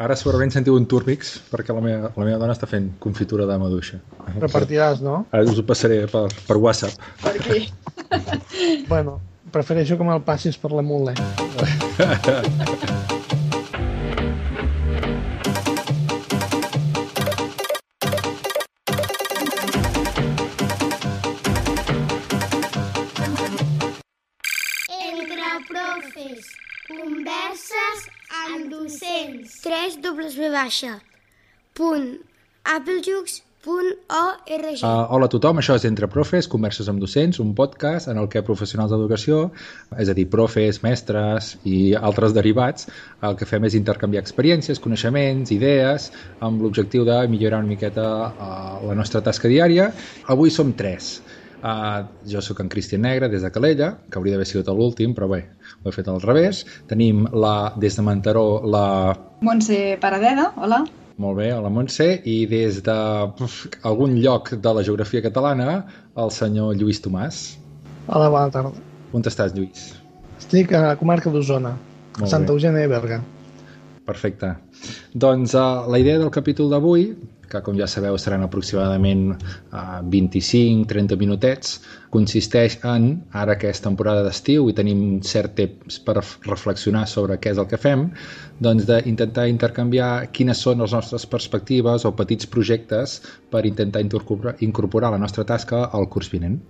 Ara segurament sentiu un túrmix perquè la meva, la meva dona està fent confitura de maduixa. Repartiràs, no? Ara us ho passaré per, per WhatsApp. Per aquí. Bueno, prefereixo que me'l passis per la mule. 3 W baixa punt applejux punt org Uh, hola a tothom, això és Entre Profes, Converses amb Docents, un podcast en el que professionals d'educació, és a dir, profes, mestres i altres derivats, el que fem és intercanviar experiències, coneixements, idees, amb l'objectiu de millorar una miqueta uh, la nostra tasca diària. Avui som tres. Uh, jo sóc en Cristian Negre, des de Calella, que hauria d'haver sigut l'últim, però bé, ho he fet al revés. Tenim la, des de Mantaró la Montse Paradeda, hola. molt bé, a la Montse, i des de uf, algun lloc de la geografia catalana, el senyor Lluís Tomàs. Hola, bona tarda. On estàs, Lluís? Estic a la comarca d'Osona, a Santa. Eugènia de Berga. Perfecte. Doncs uh, la idea del capítol d'avui, que com ja sabeu seran aproximadament uh, 25-30 minutets, consisteix en, ara que és temporada d'estiu i tenim cert temps per reflexionar sobre què és el que fem, doncs d'intentar intercanviar quines són les nostres perspectives o petits projectes per intentar incorporar, incorporar la nostra tasca al curs vinent.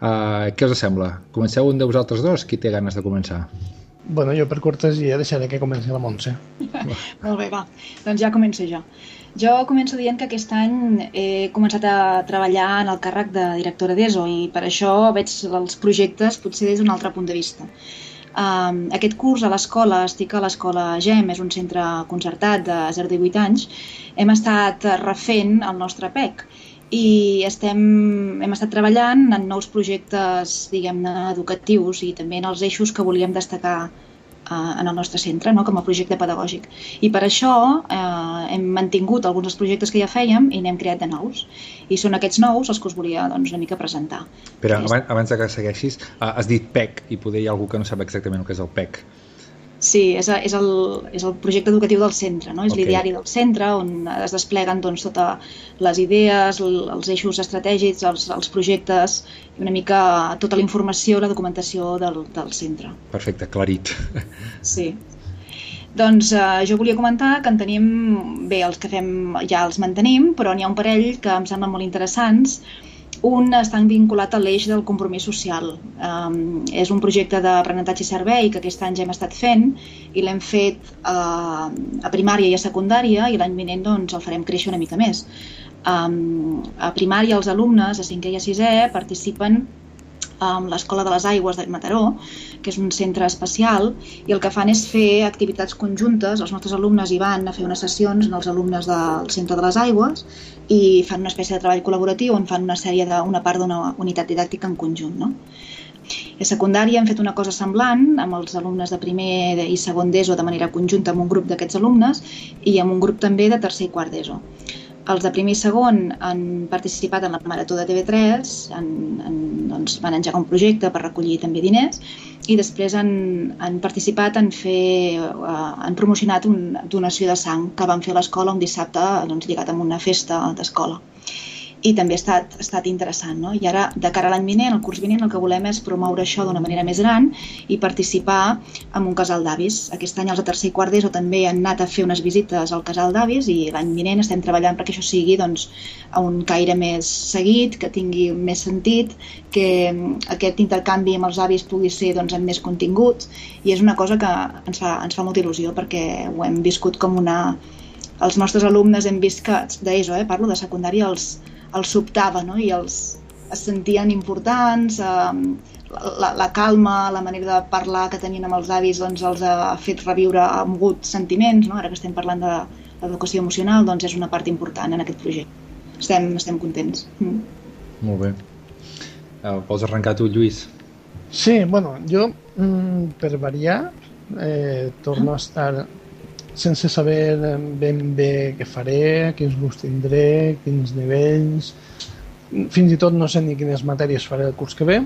Uh, què us sembla? Comenceu un de vosaltres dos? Qui té ganes de començar? Bueno, jo per cortesia deixaré que comenci la Montse. Molt bé, va. Doncs ja començo jo. Jo començo dient que aquest any he començat a treballar en el càrrec de directora d'ESO i per això veig els projectes potser des d'un altre punt de vista. Um, aquest curs a l'escola, estic a l'escola GEM, és un centre concertat de 0 a 18 anys, hem estat refent el nostre PEC i estem, hem estat treballant en nous projectes diguem-ne educatius i també en els eixos que volíem destacar eh, en el nostre centre com a projecte pedagògic. I per això eh, hem mantingut alguns dels projectes que ja fèiem i n'hem creat de nous. I són aquests nous els que us volia doncs, una mica presentar. Però abans, abans de que segueixis, uh, has dit PEC i poder hi ha algú que no sap exactament el que és el PEC. Sí, és, és, el, és el projecte educatiu del centre, no? és Ok. l'ideari del centre on es despleguen doncs, totes les idees, l- els eixos estratègics, els, els projectes i una mica tota la informació, la documentació del, del centre. Perfecte, clarit. Sí. Doncs eh, jo volia comentar que en tenim, bé, els que fem ja els mantenim, però n'hi ha un parell que em semblen molt interessants. Un està vinculat a l'eix del compromís social. Um, és un projecte d'aprenentatge i servei que aquest any ja hem estat fent i l'hem fet uh, a primària i a secundària i l'any vinent doncs, el farem créixer una mica més. Um, a primària els alumnes, a cinquè i a sisè, participen amb l'Escola de les Aigües de Mataró, que és un centre especial, i el que fan és fer activitats conjuntes. Els nostres alumnes hi van a fer unes sessions amb els alumnes del Centre de les Aigües i fan una espècie de treball col·laboratiu on fan una sèrie de, una part d'una unitat didàctica en conjunt. No? I a secundària hem fet una cosa semblant amb els alumnes de primer i segon d'ESO de manera conjunta amb un grup d'aquests alumnes i amb un grup també de tercer i quart d'ESO. Els de primer i segon han participat en la Marató de TV3, han, han, doncs, van engegar un projecte per recollir també diners i després han, han participat en fer, uh, han promocionat una donació de sang que van fer a l'escola un dissabte doncs, lligat amb una festa d'escola i també ha estat, ha estat interessant. No? I ara, de cara a l'any vinent, el curs vinent, el que volem és promoure això d'una manera més gran i participar en un casal d'avis. Aquest any els de tercer i quart d'ESO també han anat a fer unes visites al casal d'avis i l'any vinent estem treballant perquè això sigui doncs, a un caire més seguit, que tingui més sentit, que mm, aquest intercanvi amb els avis pugui ser doncs, amb més continguts i és una cosa que ens fa, ens fa molta il·lusió perquè ho hem viscut com una... Els nostres alumnes hem vist que, d'ESO, eh, parlo de secundària, els, els sobtava no? i els es sentien importants, eh, la, la calma, la manera de parlar que tenien amb els avis doncs, els ha fet reviure, ha mogut sentiments, no? ara que estem parlant de l'educació emocional, doncs és una part important en aquest projecte. Estem, estem contents. Mm. Molt bé. Uh, vols arrencar tu, Lluís? Sí, bueno, jo, mm, per variar, eh, torno a estar sense saber ben bé què faré, quins grups tindré, quins nivells... Fins i tot no sé ni quines matèries faré el curs que ve.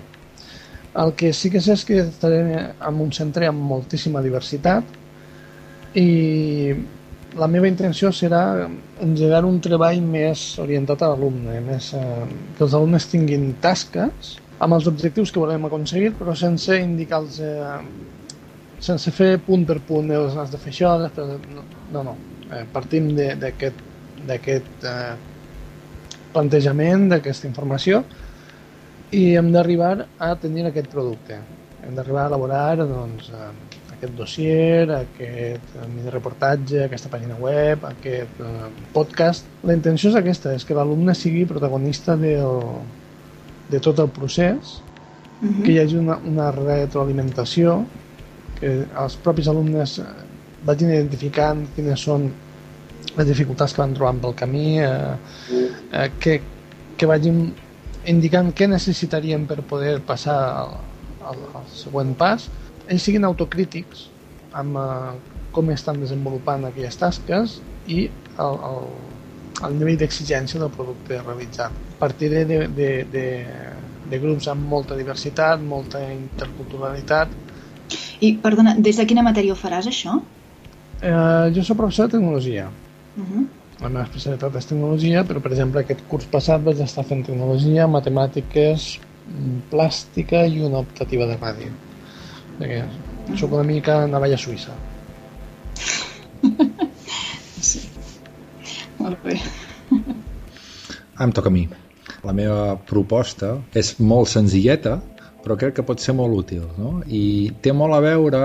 El que sí que sé és que estaré en un centre amb moltíssima diversitat i la meva intenció serà engegar un treball més orientat a l'alumne, més eh, que els alumnes tinguin tasques amb els objectius que volem aconseguir, però sense indicar-los, eh, sense fer punt per punt, eh, has de fer això, després... no, no. Eh, partim d'aquest eh, plantejament, d'aquesta informació, i hem d'arribar a tenir aquest producte. Hem d'arribar a elaborar doncs, eh, aquest dossier, aquest mini reportatge, aquesta pàgina web, aquest eh, podcast. La intenció és aquesta, és que l'alumne sigui protagonista del, de tot el procés, uh -huh. que hi hagi una, una retroalimentació, que els propis alumnes eh, vagin identificant quines són les dificultats que van trobant pel camí, eh, eh, que, que vagin indicant què necessitarien per poder passar al, al, al següent pas, ells siguin autocrítics amb eh, com estan desenvolupant aquelles tasques i el, el, el nivell d'exigència del producte realitzat. Partiré de, de, de, de grups amb molta diversitat, molta interculturalitat. I, perdona, des de quina matèria ho faràs, això? Eh, jo soc professor de tecnologia. Uh -huh. La meva especialitat és tecnologia, però, per exemple, aquest curs passat vaig estar fent tecnologia, matemàtiques, plàstica i una optativa de ràdio. Perquè soc una mica navalla suïssa. sí. Molt bé. Em toca a mi. La meva proposta és molt senzilleta, però crec que pot ser molt útil, no? I té molt a veure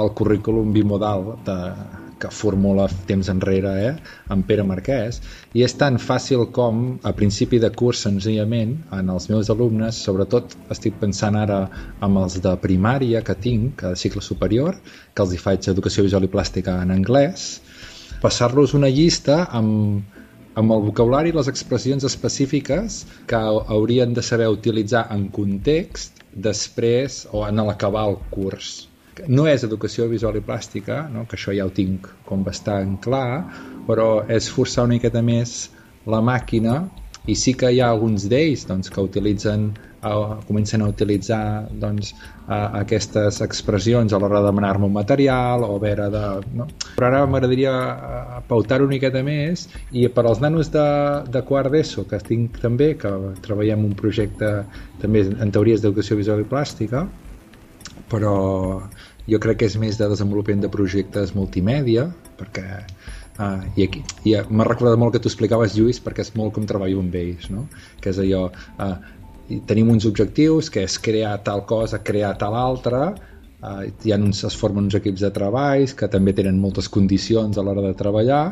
el currículum bimodal de, que formula temps enrere eh, amb Pere Marquès i és tan fàcil com a principi de curs senzillament en els meus alumnes, sobretot estic pensant ara amb els de primària que tinc, a cicle superior que els hi faig educació visual i plàstica en anglès passar-los una llista amb, amb el vocabulari i les expressions específiques que haurien de saber utilitzar en context després o en l'acabar el curs no és educació visual i plàstica, no? que això ja ho tinc com bastant clar, però és forçar una miqueta més la màquina i sí que hi ha alguns d'ells doncs, que utilitzen uh, comencen a utilitzar doncs, uh, aquestes expressions a l'hora de demanar-me un material o veure de... No? Però ara m'agradaria uh, pautar una miqueta més i per als nanos de, de quart d'ESO que tinc també, que treballem un projecte també en teories d'educació visual i plàstica però jo crec que és més de desenvolupament de projectes multimèdia perquè Uh, i aquí i uh, m'ha recordat molt que tu explicaves Lluís perquè és molt com treballo amb ells no? que és allò uh, tenim uns objectius que és crear tal cosa crear tal altra uh, hi ha uns, es formen uns equips de treballs que també tenen moltes condicions a l'hora de treballar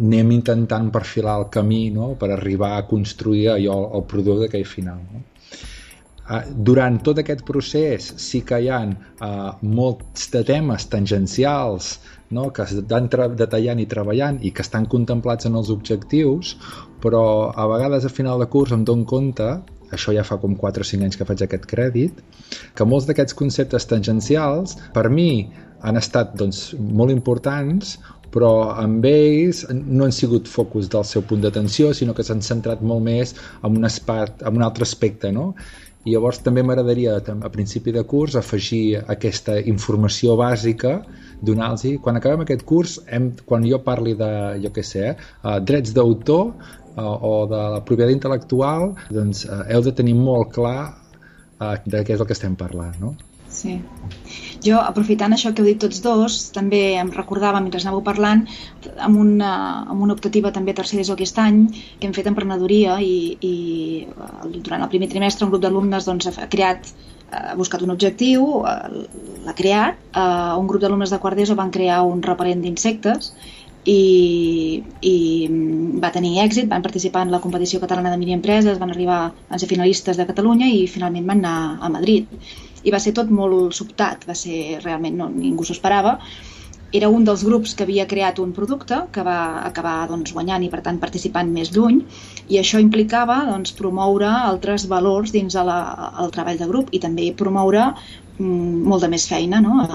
anem intentant perfilar el camí no? per arribar a construir allò, el producte d'aquell final no? Eh, durant tot aquest procés sí que hi ha uh, molts de temes tangencials no? que estan detallant i treballant i que estan contemplats en els objectius, però a vegades a final de curs em dono compte això ja fa com 4 o 5 anys que faig aquest crèdit, que molts d'aquests conceptes tangencials per mi han estat doncs, molt importants, però amb ells no han sigut focus del seu punt d'atenció, sinó que s'han centrat molt més en un, espat, en un altre aspecte, no? I llavors també m'agradaria a principi de curs afegir aquesta informació bàsica donar-los quan acabem aquest curs hem, quan jo parli de jo què sé, uh, drets d'autor uh, o de la propietat intel·lectual doncs uh, heu de tenir molt clar uh, de què és el que estem parlant no? Sí. Jo, aprofitant això que heu dit tots dos, també em recordava, mentre anàveu parlant, amb una, amb una optativa també tercer d'ESO aquest any, que hem fet emprenedoria i, i durant el primer trimestre un grup d'alumnes doncs, ha creat ha buscat un objectiu, l'ha creat, un grup d'alumnes de quart d'ESO van crear un repel·lent d'insectes i, i va tenir èxit, van participar en la competició catalana de mini empreses, van arribar, van ser finalistes de Catalunya i finalment van anar a Madrid i va ser tot molt sobtat, va ser realment, no, ningú s'ho esperava. Era un dels grups que havia creat un producte que va acabar doncs, guanyant i per tant participant més lluny i això implicava doncs, promoure altres valors dins la, el treball de grup i també promoure mm, molta més feina. No?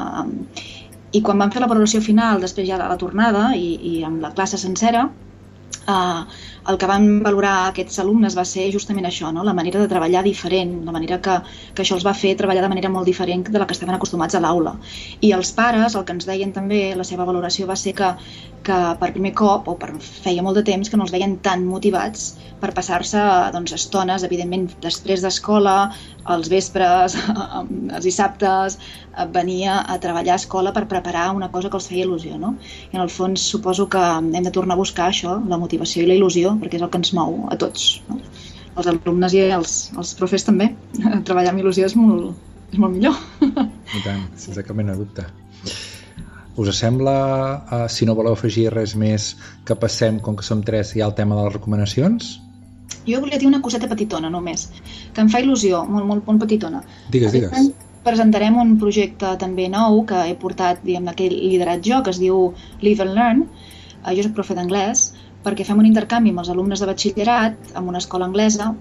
I quan vam fer la valoració final, després ja de la tornada i, i amb la classe sencera, Uh, el que van valorar aquests alumnes va ser justament això, no? la manera de treballar diferent, la manera que, que això els va fer treballar de manera molt diferent de la que estaven acostumats a l'aula. I els pares, el que ens deien també, la seva valoració va ser que, que per primer cop, o per feia molt de temps, que no els veien tan motivats per passar-se doncs, estones, evidentment, després d'escola, els vespres, els dissabtes, venia a treballar a escola per preparar una cosa que els feia il·lusió. No? I en el fons suposo que hem de tornar a buscar això, la motivació i la il·lusió, perquè és el que ens mou a tots. No? Els alumnes i els, els profes també. Treballar amb il·lusió és molt, és molt millor. I tant, sense cap mena dubte. Us sembla, uh, si no voleu afegir res més, que passem, com que som tres, ja al tema de les recomanacions? Jo volia dir una coseta petitona només, que em fa il·lusió, molt, molt, molt petitona. Digues, digues. Presentarem un projecte també nou que he portat, diguem aquell liderat jo, que es diu Live and Learn. Eh, jo soc profe d'anglès, perquè fem un intercanvi amb els alumnes de batxillerat en una escola anglesa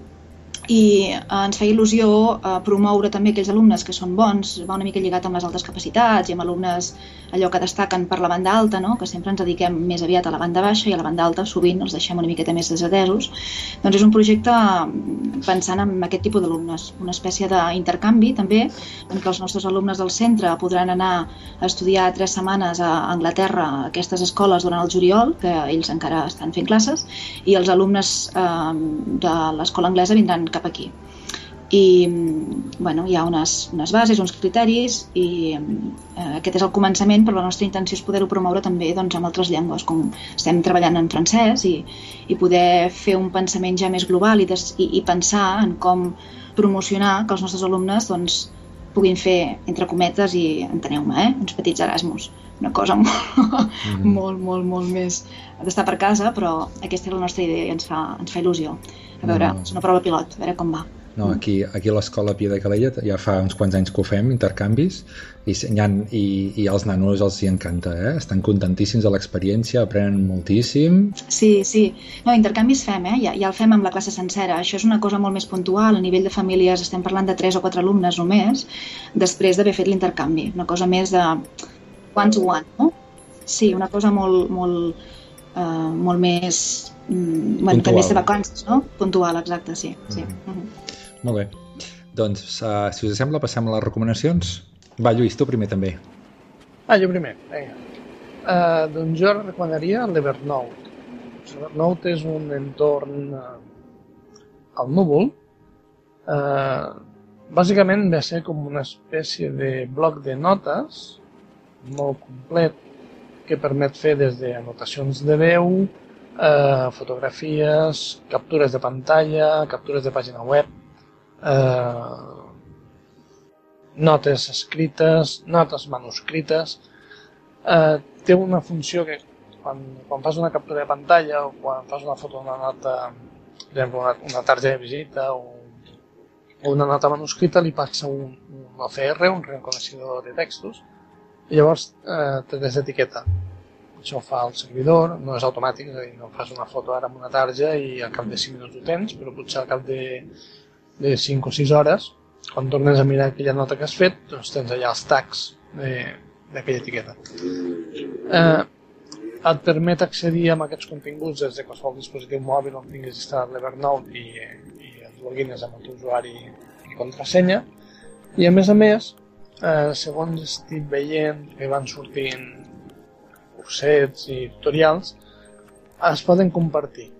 i eh, ens feia il·lusió eh, promoure també aquells alumnes que són bons, va una mica lligat amb les altes capacitats i amb alumnes allò que destaquen per la banda alta, no? que sempre ens dediquem més aviat a la banda baixa i a la banda alta sovint els deixem una miqueta més desatesos. Doncs és un projecte mm, pensant en aquest tipus d'alumnes, una espècie d'intercanvi també, en què els nostres alumnes del centre podran anar a estudiar tres setmanes a Anglaterra a aquestes escoles durant el juliol, que ells encara estan fent classes, i els alumnes eh, de l'escola anglesa vindran cap aquí. I bueno, hi ha unes, unes bases, uns criteris i eh, aquest és el començament, però la nostra intenció és poder-ho promoure també doncs, amb altres llengües, com estem treballant en francès i, i poder fer un pensament ja més global i, des, i, i pensar en com promocionar que els nostres alumnes doncs, puguin fer, entre cometes, i enteneu-me, eh, uns petits Erasmus. Una cosa molt, mm -hmm. molt, molt, molt més d'estar per casa, però aquesta és la nostra idea i ens fa, ens fa il·lusió. A veure, no. és una prova pilot, a veure com va. No, aquí, aquí a l'escola Pia de Calella ja fa uns quants anys que ho fem, intercanvis, i, i, i als nanos els hi encanta, eh? estan contentíssims de l'experiència, aprenen moltíssim. Sí, sí. No, intercanvis fem, eh? ja, ja el fem amb la classe sencera. Això és una cosa molt més puntual, a nivell de famílies estem parlant de 3 o 4 alumnes només, després d'haver fet l'intercanvi. Una cosa més de one to one, no? Sí, una cosa molt, molt, uh, molt més mm, bueno, també de vacances, no? Puntual, exacte, sí. sí. Mm -hmm. Mm -hmm. Molt bé. Doncs, uh, si us sembla, passem a les recomanacions. Va, Lluís, tu primer també. Ah, jo primer, vinga. Uh, doncs jo recomanaria l'Evernote. L'Evernote és un entorn uh, al núvol. Uh, bàsicament ve a ser com una espècie de bloc de notes molt complet que permet fer des d'anotacions de veu, eh, fotografies, captures de pantalla, captures de pàgina web, eh, notes escrites, notes manuscrites. Eh, té una funció que quan, quan fas una captura de pantalla o quan fas una foto d'una nota, per exemple, una, una targeta de visita o, o una nota manuscrita, li passa un, un OCR, un reconeixedor de textos, llavors eh, te desetiqueta això fa el servidor, no és automàtic, és a dir, no fas una foto ara amb una tarja i al cap de 5 minuts ho tens, però potser al cap de, de 5 o 6 hores, quan tornes a mirar aquella nota que has fet, doncs tens allà els tags d'aquella etiqueta. Eh, et permet accedir a aquests continguts des de qualsevol dispositiu mòbil on tinguis instal·lat l'Evernote i, i els logines amb el teu usuari i contrasenya. I a més a més, eh, segons estic veient que van sortint cursets i tutorials es poden compartir.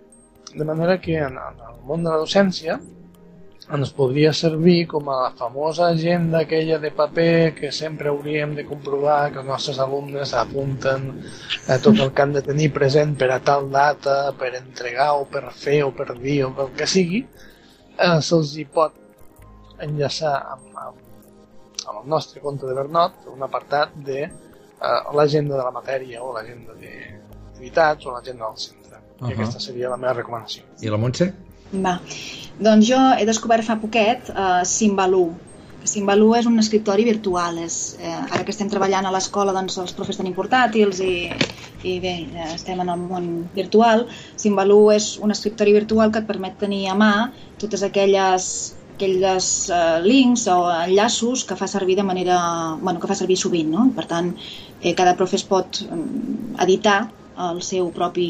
De manera que en, en el món de la docència ens podria servir com a la famosa agenda aquella de paper que sempre hauríem de comprovar que els nostres alumnes apunten a tot el que han de tenir present per a tal data, per entregar o per fer o per dir o pel que sigui, eh, se'ls hi pot enllaçar amb, amb, amb el nostre compte de Bernot un apartat de eh, l'agenda de la matèria o l'agenda d'activitats o l'agenda del centre. Uh -huh. I aquesta seria la meva recomanació. I la Montse? Va. Doncs jo he descobert fa poquet uh, Simbalú, Simbalú és un escriptori virtual. És, eh, ara que estem treballant a l'escola, doncs els profes tenim portàtils i, i bé, estem en el món virtual. Simbalú és un escriptori virtual que et permet tenir a mà totes aquelles aquells eh, links o enllaços que fa servir de manera, bueno, que fa servir sovint, no? Per tant, eh, cada profe es pot editar el seu propi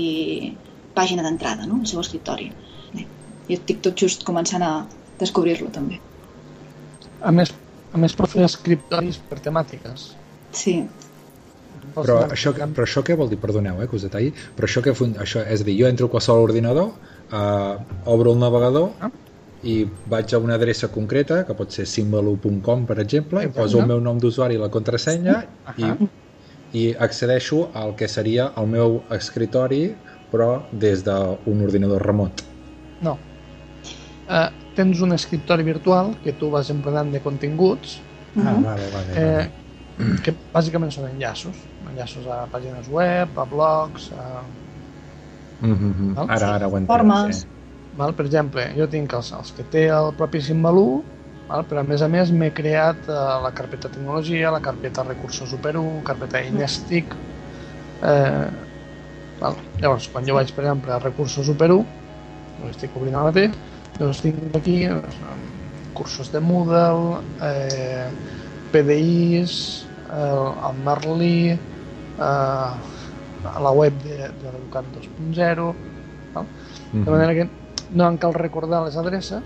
pàgina d'entrada, no? el seu escriptori. Bé, jo estic tot just començant a descobrir-lo també. A més, a més pot fer escriptoris per temàtiques. Sí, Però això, però això què vol dir? Perdoneu, eh, que us detalli. Però això, que fun... això és a dir, jo entro a qualsevol ordinador, eh, obro el navegador Ah. I vaig a una adreça concreta, que pot ser simbolo.com, per exemple, i Exacte. poso el meu nom d'usuari i la contrasenya i, Ahà. i accedeixo al que seria el meu escritori, però des d'un ordinador remot. No. Uh, tens un escriptori virtual que tu vas emplenant de continguts Ah, Mhm. vale, vale, eh, vale. que bàsicament són enllaços. Enllaços a pàgines web, a blogs, a... Mm -hmm. val? Ara, ara ho entenc. Formes. Sí. Val? Per exemple, jo tinc els, els que té el propi Simbalú, val? però a més a més m'he creat eh, la carpeta tecnologia, la carpeta recursos Super1, carpeta Inestic... Eh, val? Llavors, quan jo vaig, per exemple, a recursos Super1, ho estic obrint ara mateix, doncs tinc aquí eh, cursos de Moodle, eh, PDIs, el, el Merlí, eh, a la web de, de l'Educat 2.0, val? Mhm. de manera que no em cal recordar les adreces,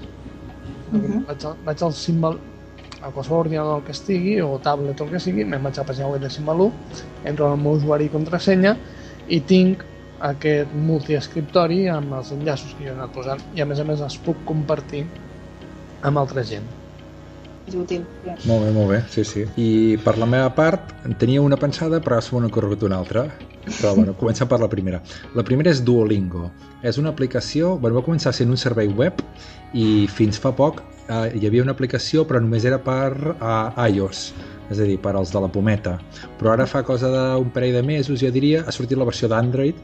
que Mhm. vaig, al, vaig al símbol a qualsevol ordinador que estigui, o tablet o el que sigui, me'n vaig a la pàgina web de Símbol 1, entro en el meu usuari i contrasenya i tinc aquest multiescriptori amb els enllaços que jo he anat posant i a més a més els puc compartir amb altra gent. És útil. Molt bé, molt bé, sí, sí. I per la meva part, en tenia una pensada, però se m'ha ocorregut una altra. Però, bueno, comencem per la primera. La primera és Duolingo. És una aplicació... Bueno, va començar sent un servei web i fins fa poc eh, hi havia una aplicació, però només era per eh, iOS, és a dir, per als de la pometa. Però ara fa cosa d'un parell de mesos, jo diria, ha sortit la versió d'Android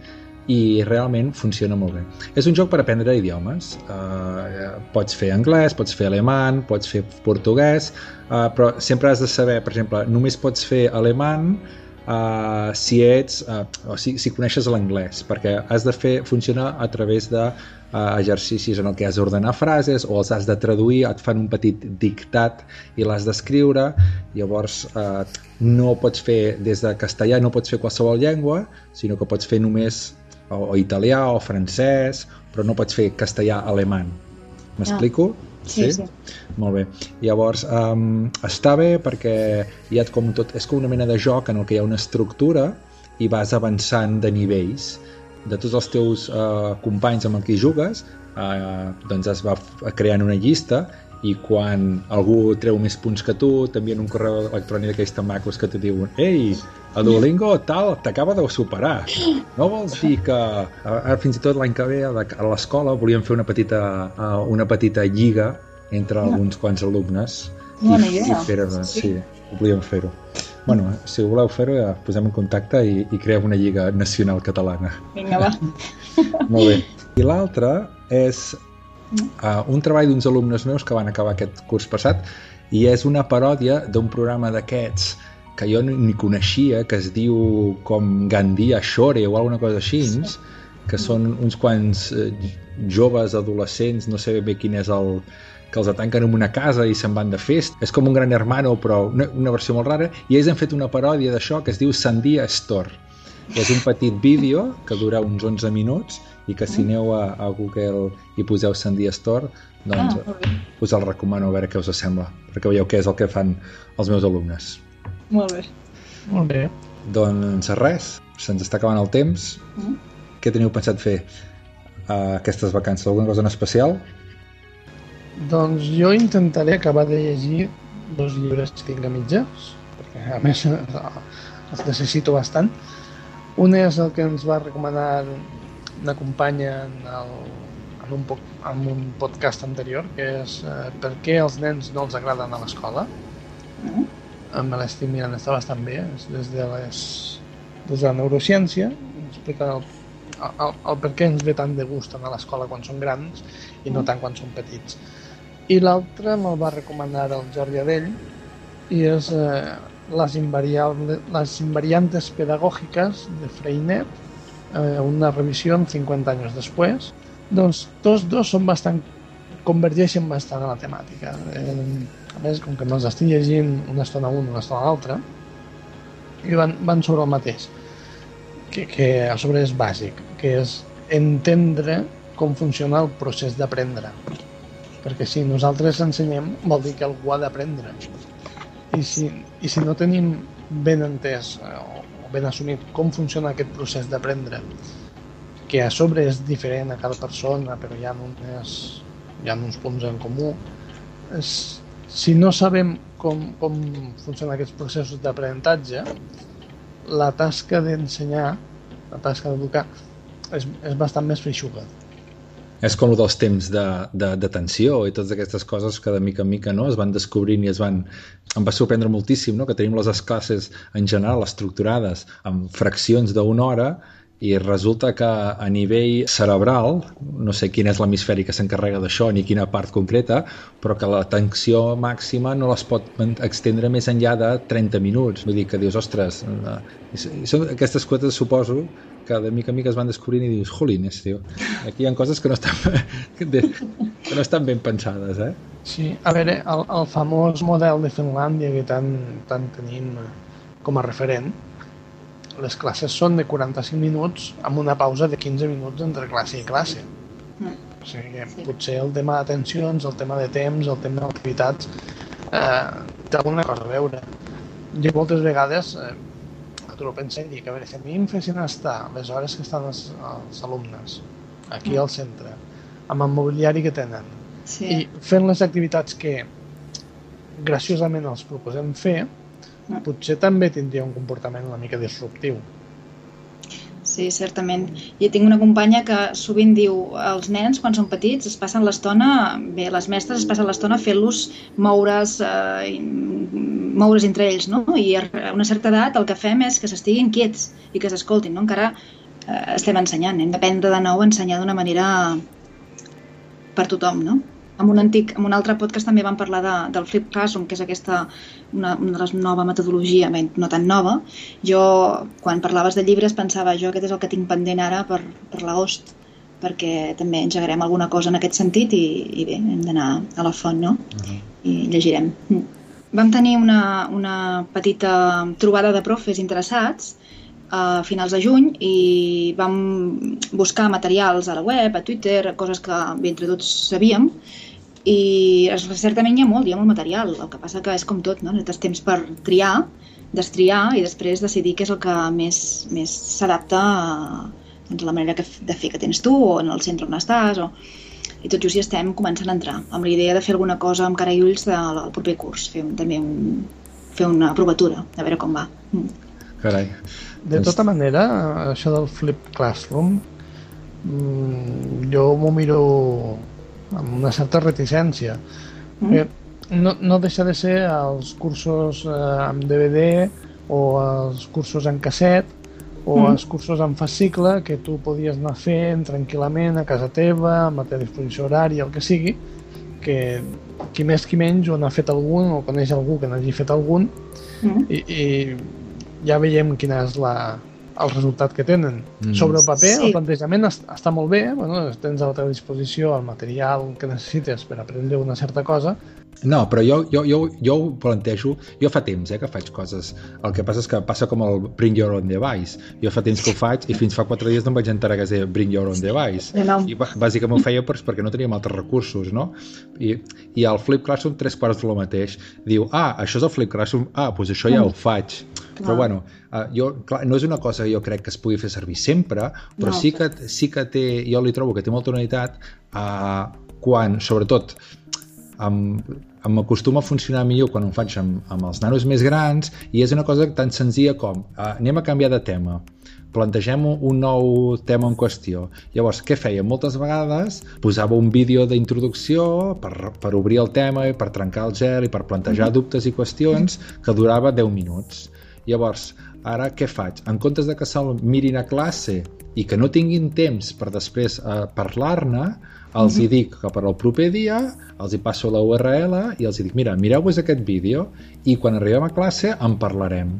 i realment funciona molt bé. És un joc per aprendre idiomes. Uh, pots fer anglès, pots fer alemany, pots fer portuguès, uh, però sempre has de saber, per exemple, només pots fer alemany uh, si ets, uh, o si, si coneixes l'anglès, perquè has de fer funcionar a través de uh, exercicis en el que has d'ordenar frases o els has de traduir, et fan un petit dictat i l'has d'escriure, llavors uh, no pots fer des de castellà, no pots fer qualsevol llengua, sinó que pots fer només o, o italià o francès, però no pots fer castellà-alemany. M'explico? Sí, sí. Molt bé. Llavors, um, està bé perquè hi ha com tot, és com una mena de joc en el que hi ha una estructura i vas avançant de nivells de tots els teus uh, companys amb els que hi jugues uh, doncs es va creant una llista i quan algú treu més punts que tu t'envien un correu electrònic d'aquells tan macos que te diuen ei, a Duolingo tal, t'acaba de superar no vols dir que ara fins i tot l'any que ve a la- a l'escola volíem fer una petita, una petita lliga entre alguns quants alumnes Bona i, idea. i fer sí. sí, volíem fer-ho bueno, si voleu fer-ho ja posem en contacte i, i creem una lliga nacional catalana Vinga, va. molt bé. I l'altre és uh, un treball d'uns alumnes meus que van acabar aquest curs passat i és una paròdia d'un programa d'aquests que jo ni coneixia, que es diu com Gandia Shore o alguna cosa així, que són uns quants eh, joves, adolescents, no sé bé quin és el que els atanquen en una casa i se'n van de festa. És com un gran hermano, però una, una versió molt rara. I ells han fet una paròdia d'això que es diu Sandia Store. És un petit vídeo que dura uns 11 minuts i que si aneu a, a Google i poseu Sandia Store, doncs Ah, us el recomano a veure què us sembla, perquè veieu què és el que fan els meus alumnes. Molt bé. Molt bé. Doncs res, se'ns està acabant el temps. Mm. Què teniu pensat fer uh, aquestes vacances? Alguna cosa en especial? Doncs jo intentaré acabar de llegir dos llibres que tinc a mitges, perquè a més eh, els necessito bastant. Un és el que ens va recomanar una companya en, el, en, un, poc, en un podcast anterior, que és eh, per què els nens no els agraden a l'escola. Mm. Me l'estic mirant, està bastant bé, és des de, les, des de la neurociència, explica el, el, el per què ens ve tant de gust anar a l'escola quan són grans i no tant quan són petits. I l'altre me'l va recomanar el Jordi Adell i és eh, les, les invariantes pedagògiques de Freinet, eh, una revisió en 50 anys després. Doncs tots dos són bastant convergeixen bastant a la temàtica. Eh, a més, com que me'ls estic llegint una estona un, una estona l'altra, i van, van sobre el mateix, que, que a sobre és bàsic, que és entendre com funciona el procés d'aprendre. Perquè si nosaltres ensenyem, vol dir que algú ha d'aprendre. I si, I si no tenim ben entès eh, o ben assumit com funciona aquest procés d'aprendre, que a sobre és diferent a cada persona, però hi ha, unes, hi ha uns punts en comú, és, si no sabem com, com funcionen aquests processos d'aprenentatge, la tasca d'ensenyar, la tasca d'educar, és, és bastant més feixuga. És com el dels temps d'atenció de, de i totes aquestes coses que de mica en mica no, es van descobrint i es van... Em va sorprendre moltíssim no? que tenim les classes en general estructurades amb fraccions d'una hora i resulta que a nivell cerebral, no sé quin és l'hemisferi que s'encarrega d'això ni quina part concreta, però que la tensió màxima no les pot extendre més enllà de 30 minuts. Vull dir que dius, ostres, eh, són aquestes quotes suposo que de mica en mica es van descobrint i dius, jolines, tio, aquí hi ha coses que no estan, que no estan ben pensades, eh? Sí, a veure, el, el famós model de Finlàndia que tant, tant tenim com a referent, les classes són de 45 minuts amb una pausa de 15 minuts entre classe i classe. Mm. O sigui que sí. potser el tema d'atencions, el tema de temps, el tema d'activitats eh, té alguna cosa a veure. Jo moltes vegades eh, tu penso i dic, a veure, si a mi em fessin estar les hores que estan els, els alumnes aquí mm. al centre, amb el mobiliari que tenen, sí. i fent les activitats que graciosament els proposem fer, potser també tindria un comportament una mica disruptiu. Sí, certament. Jo tinc una companya que sovint diu els nens, quan són petits, es passen l'estona, bé, les mestres es passen l'estona fent-los moure's, eh, moure's entre ells, no? I a una certa edat el que fem és que s'estiguin quiets i que s'escoltin, no? Encara eh, estem ensenyant, hem d'aprendre de nou a ensenyar d'una manera per tothom, no? En un, antic, en un altre podcast també vam parlar de, del Flip Classroom, que és aquesta, una, una de les nova metodologia, bé, no tan nova. Jo, quan parlaves de llibres, pensava, jo aquest és el que tinc pendent ara per, per l'agost, perquè també engegarem alguna cosa en aquest sentit i, i bé, hem d'anar a la font, no? Uh -huh. I llegirem. Mm. Vam tenir una, una petita trobada de profes interessats a finals de juny i vam buscar materials a la web, a Twitter, coses que entre tots sabíem i certament hi ha molt, hi ha molt material, el que passa que és com tot, no? necessites temps per triar, destriar i després decidir què és el que més, més s'adapta a, doncs, a la manera que, de fer que tens tu o en el centre on estàs o... i tot just hi estem començant a entrar amb la idea de fer alguna cosa amb cara i ulls del proper curs, fer un, també un, fer una provatura, a veure com va. Mm. Carai. De tota manera, això del Flip Classroom, mm, jo m'ho miro amb una certa reticència. Mm. Eh, no, no deixa de ser els cursos eh, amb DVD o els cursos en casset o mm. els cursos en fascicle que tu podies anar fent tranquil·lament a casa teva, amb la teva disposició horària, el que sigui, que qui més qui menys o n'ha fet algun o coneix algú que n'hagi fet algun mm. i, i ja veiem quina és la, el resultat que tenen. Mm. Sobre el paper, sí. el plantejament està molt bé, bueno, tens a la teva disposició el material que necessites per aprendre una certa cosa. No, però jo, jo, jo, jo ho plantejo, jo fa temps eh, que faig coses. El que passa és que passa com el Bring Your Own Device. Jo fa temps que ho faig i fins fa quatre dies no em vaig enterar que es deia Bring Your Own Device. No. I bàsicament ho feia perquè no teníem altres recursos, no? I, i el Flip Classroom tres quarts de lo mateix. Diu, ah, això és el Flip Classroom, ah, doncs això ja ho faig. Però bueno, uh, jo, clar, no és una cosa que jo crec que es pugui fer servir sempre, però no, sí, que, sí que té, jo li trobo que té molta unitat uh, quan, sobretot, amb, m'acostuma a funcionar millor quan ho faig amb, amb els nanos més grans i és una cosa tan senzilla com uh, anem a canviar de tema plantegem un nou tema en qüestió. Llavors, què feia? Moltes vegades posava un vídeo d'introducció per, per obrir el tema i per trencar el gel i per plantejar mm-hmm. dubtes i qüestions que durava 10 minuts. Llavors, ara què faig? En comptes de que se'l mirin a classe i que no tinguin temps per després eh, parlar-ne, els mm -hmm. hi dic que per al proper dia els hi passo la URL i els hi dic, mira, mireu-vos aquest vídeo i quan arribem a classe en parlarem.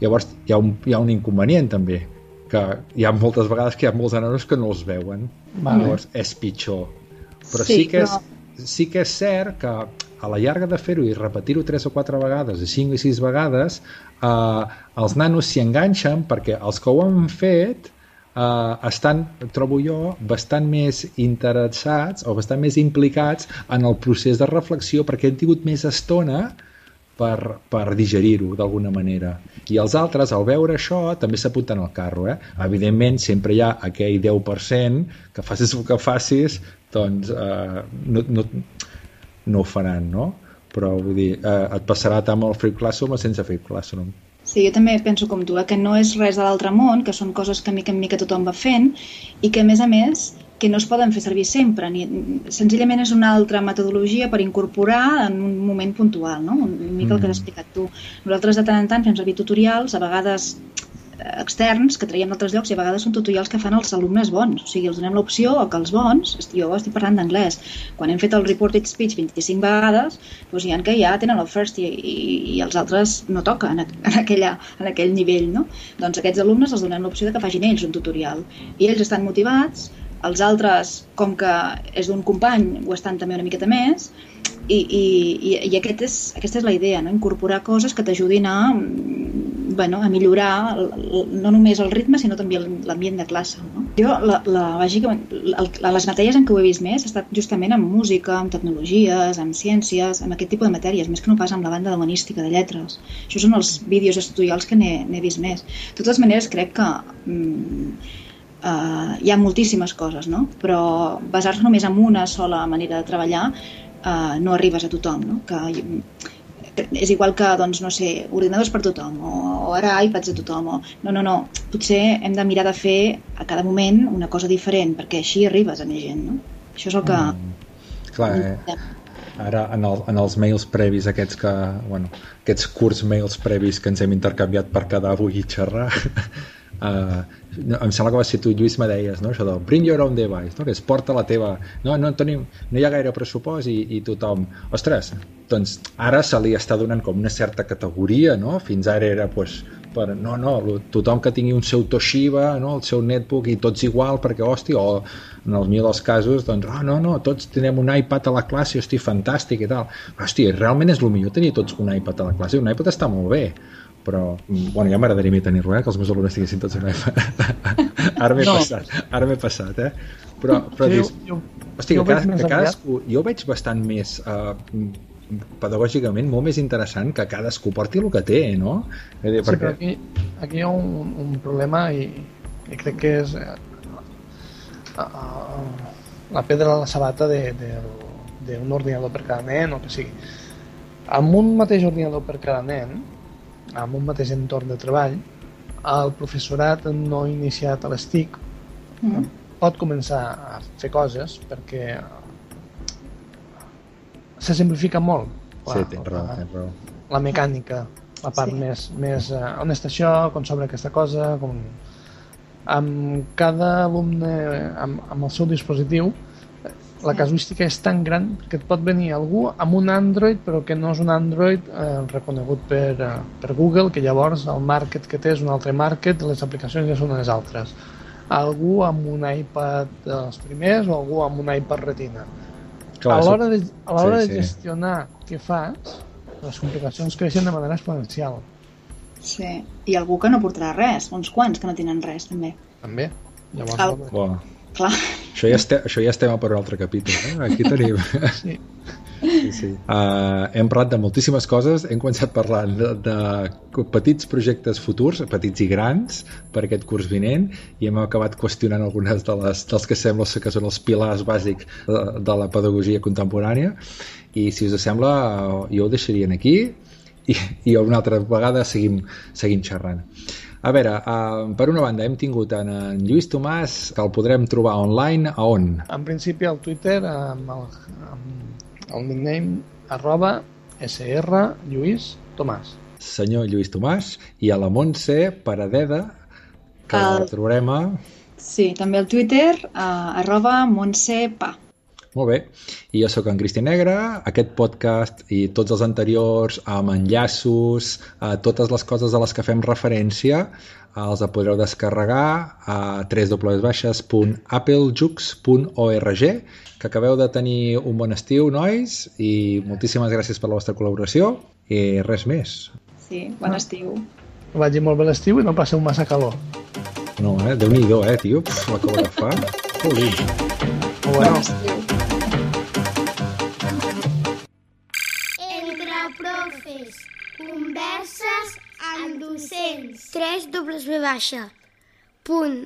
Llavors hi ha un, hi ha un inconvenient també, que hi ha moltes vegades que hi ha molts nanos que no els veuen. Vale. Llavors és pitjor. Però sí, sí que és, però... sí que és cert que a la llarga de fer-ho i repetir-ho tres o quatre vegades, i cinc i sis vegades, eh, els nanos s'hi enganxen perquè els que ho han fet eh, estan, trobo jo, bastant més interessats o bastant més implicats en el procés de reflexió perquè han tingut més estona per, per digerir-ho d'alguna manera. I els altres, al veure això, també s'apunten al carro. Eh? Evidentment, sempre hi ha aquell 10% que facis el que facis, doncs eh, no, no, no ho faran, no? Però vull dir, eh, et passarà tant amb el Free Classroom o sense Free Classroom. Sí, jo també penso com tu, eh, que no és res de l'altre món, que són coses que mica en mica tothom va fent i que, a més a més, que no es poden fer servir sempre. Ni, senzillament és una altra metodologia per incorporar en un moment puntual, no? una mica el que has Mm. explicat tu. Nosaltres de tant en tant fem servir tutorials, a vegades externs, que traiem d'altres llocs, i a vegades són tutorials que fan els alumnes bons. O sigui, els donem l'opció o que els bons, jo estic parlant d'anglès, quan hem fet el reported speech 25 vegades, doncs hi ha que ja tenen el first i, i, i els altres no toca en, en, aquella, en aquell nivell, no? Doncs aquests alumnes els donem l'opció de que facin ells un tutorial. I ells estan motivats, els altres, com que és d'un company, ho estan també una miqueta més, i, i, i, aquest és, aquesta és la idea, no? incorporar coses que t'ajudin a, bueno, a millorar el, el, no només el ritme, sinó també l'ambient de classe. No? Jo, la, la, bàsicament, les matèries en què ho he vist més ha estat justament amb música, amb tecnologies, amb ciències, amb aquest tipus de matèries, més que no pas amb la banda humanística de lletres. Això són els vídeos tutorials que n'he vist més. De totes maneres, crec que mm, uh, hi ha moltíssimes coses, no? però basar-se només en una sola manera de treballar uh, no arribes a tothom. No? Que és igual que, doncs, no sé, ordinadors per tothom, o, o ara iPads a tothom, o... No, no, no. Potser hem de mirar de fer a cada moment una cosa diferent, perquè així arribes a més gent, no? Això és el que... Mm. Clar, eh? Ara, en, el, en els mails previs aquests que, bueno, aquests curts mails previs que ens hem intercanviat per quedar avui i xerrar, uh, em sembla que va ser tu, Lluís, me deies, no? això del bring your own device, no? que es porta la teva... No, no, tenim, no hi ha gaire pressupost i, i tothom... Ostres, doncs ara se li està donant com una certa categoria, no? Fins ara era, pues, per, no, no, tothom que tingui un seu Toshiba, no? el seu netbook i tots igual, perquè, hòstia, o en el millor dels casos, doncs, oh, no, no, tots tenim un iPad a la classe, hosti, fantàstic i tal. Hòstia, realment és el millor tenir tots un iPad a la classe, un iPad està molt bé, però, mm, bueno, ja m'agradaria mi tenir-lo, eh, que els meus alumnes tinguessin tots un iPad. ara m'he No. passat, ara m'he passat, eh? Però, però Sí, dius, jo, Hosti, jo que, cada, que cadascú, jo veig bastant més uh, pedagògicament molt més interessant que cadascú porti el que té, no? Dir, Sí, però perquè... aquí, aquí hi ha un, un problema i, i crec que és eh, eh, la pedra a la sabata d'un ordinador per cada nen o que sigui. Amb un mateix ordinador per cada nen, amb un mateix entorn de treball, el professorat no iniciat a l'ESTIC Mm. pot començar a fer coses perquè se simplifica molt Sí, la- tens raó, la- tens raó. la mecànica, la part Sí. sí. més, més eh, on està això, com s'obre aquesta cosa, com... amb cada alumne amb, amb el seu dispositiu eh, la casuística és tan gran que et pot venir algú amb un Android però que no és un Android eh, reconegut per, eh, per Google que llavors el market que té és un altre market les aplicacions ja són unes altres algú amb un iPad dels primers o algú amb un iPad Retina Clar, a l'hora de, a l'hora Sí, de sí. gestionar què fas, les complicacions creixen de manera exponencial. Sí. I algú que no portarà res, uns quants que no tenen res, també. També. Llavors, Bo, Clar. Això, ja estem, això ja estem per un altre capítol. Eh? Aquí tenim... sí. Sí, sí. Uh, hem parlat de moltíssimes coses, hem començat parlant de, de petits projectes futurs, petits i grans, per aquest curs vinent, i hem acabat qüestionant algunes de les, dels que sembla que són els pilars bàsics de, de la pedagogia contemporània, i si us sembla, jo ho deixaria aquí, i, i una altra vegada seguim, seguim xerrant. A veure, uh, per una banda hem tingut en, en Lluís Tomàs, que el podrem trobar online, a on? En principi al Twitter amb el, amb el nickname arroba sr Lluís Tomàs. senyor Lluís Tomàs i a la Montse Paradeda que El- la trobarem a... Sí, també al Twitter, uh, arroba montsepa. Molt bé, i jo sóc en Cristian Negre, aquest podcast i tots els anteriors amb enllaços, a totes les coses a les que fem referència els podreu descarregar a www.applejux.org que acabeu de tenir un bon estiu, nois, i moltíssimes gràcies per la vostra col·laboració i res més. Sí, bon estiu. Vagi molt bé l'estiu i no passeu massa calor. No, eh? Déu-n'hi-do, eh, tio? Pff, la cova que fa. Jolín. Bueno, Entre Converses amb docents. 3 W baixa. Punt.